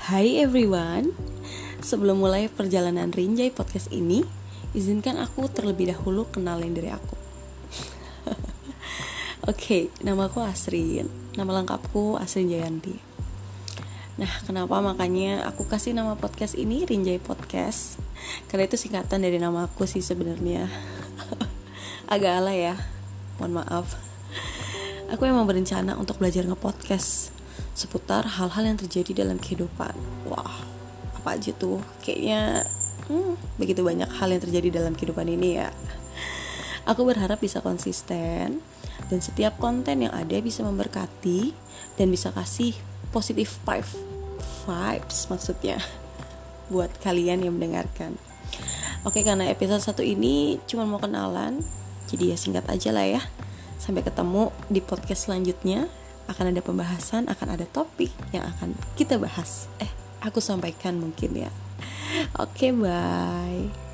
Hai everyone, sebelum mulai perjalanan Rinjai podcast ini, izinkan aku terlebih dahulu kenalin diri aku. Oke, okay, nama aku Asrin, nama lengkapku Asrin Jayanti. Nah, kenapa makanya aku kasih nama podcast ini Rinjai Podcast? Karena itu singkatan dari nama aku sih sebenarnya. Agak alay ya, mohon maaf. Aku emang berencana untuk belajar nge-podcast seputar hal-hal yang terjadi dalam kehidupan. Wah, apa aja tuh? Kayaknya hmm, begitu banyak hal yang terjadi dalam kehidupan ini ya. Aku berharap bisa konsisten dan setiap konten yang ada bisa memberkati dan bisa kasih positif five vibes maksudnya buat kalian yang mendengarkan. Oke, karena episode satu ini cuma mau kenalan, jadi ya singkat aja lah ya. Sampai ketemu di podcast selanjutnya akan ada pembahasan, akan ada topik yang akan kita bahas. Eh, aku sampaikan mungkin ya. Oke, okay, bye.